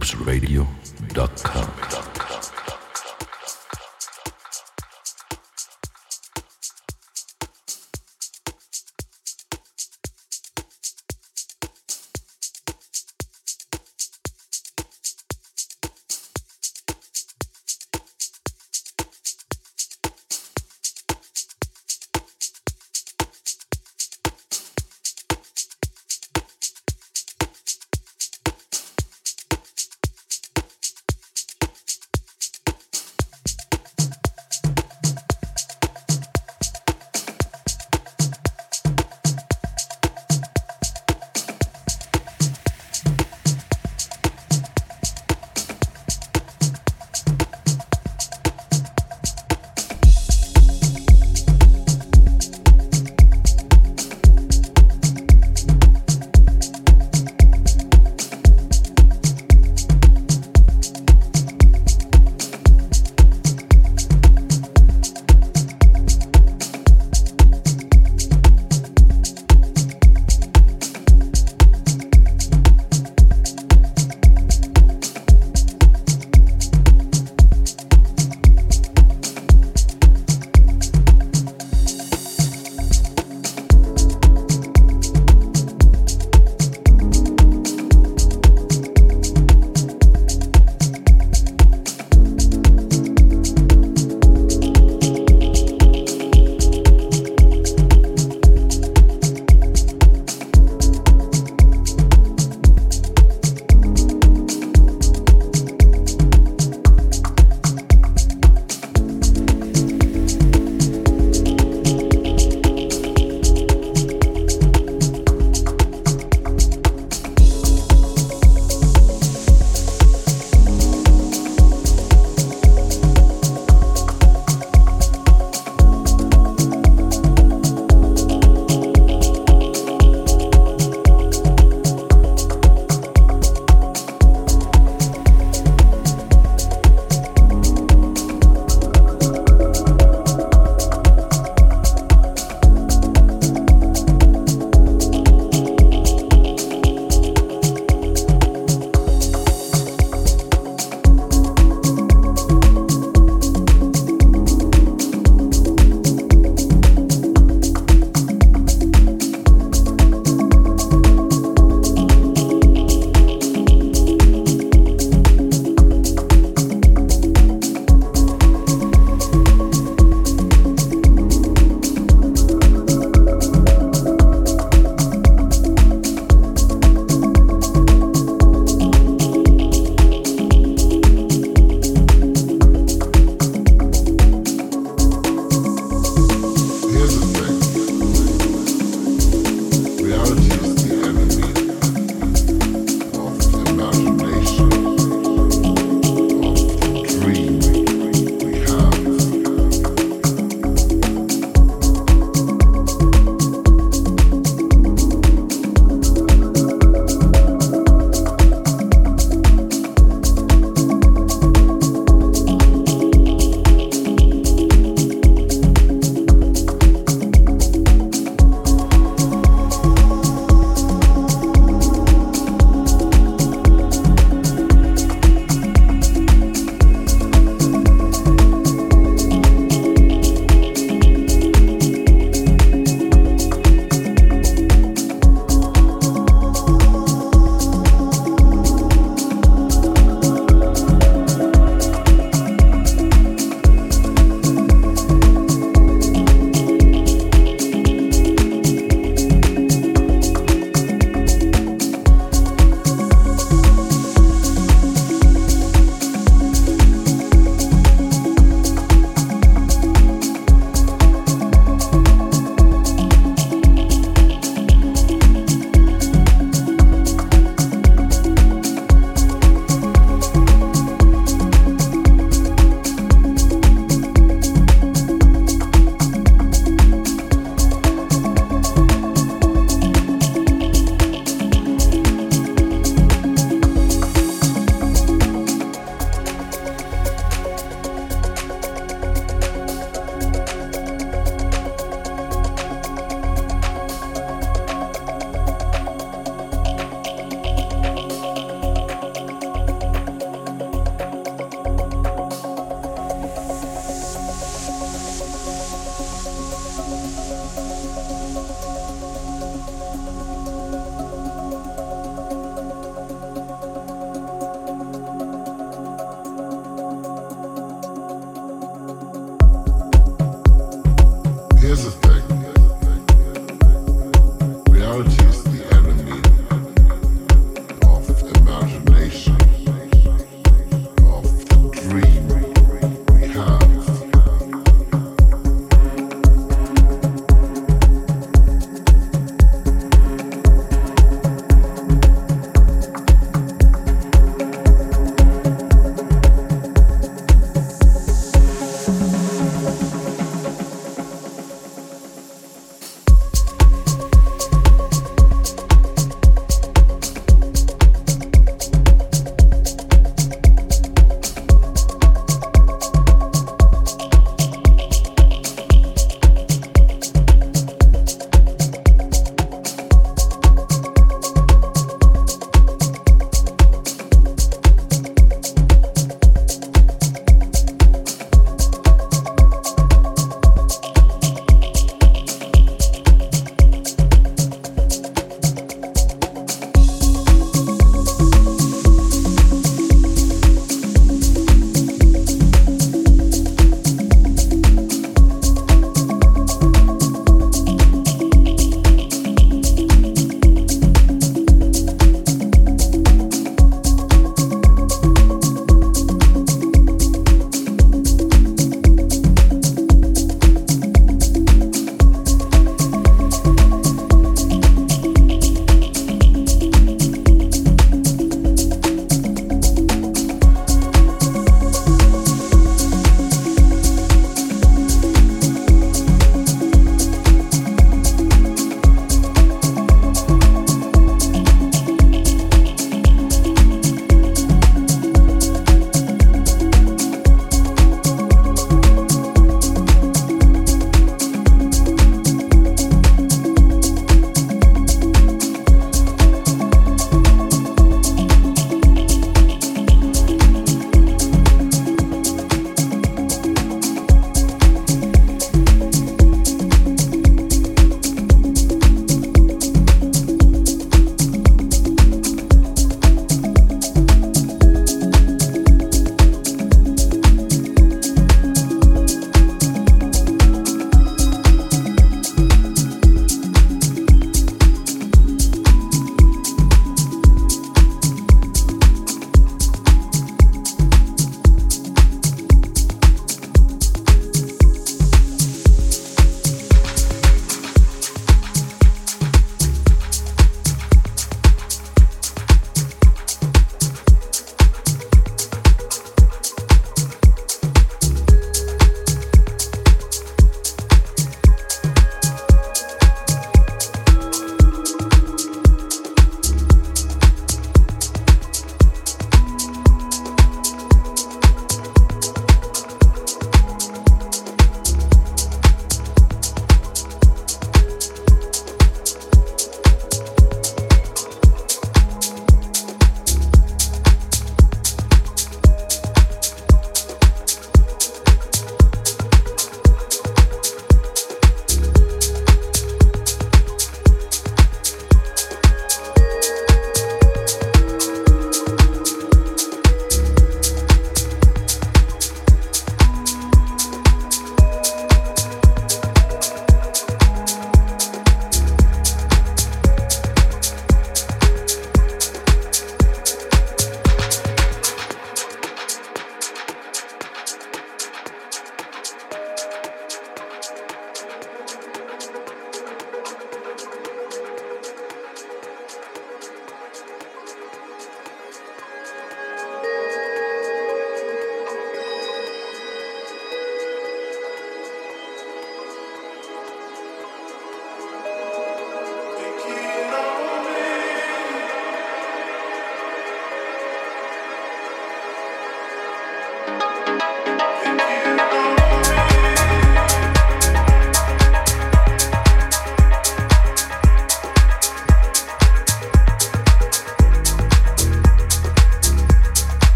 loopsradio.com.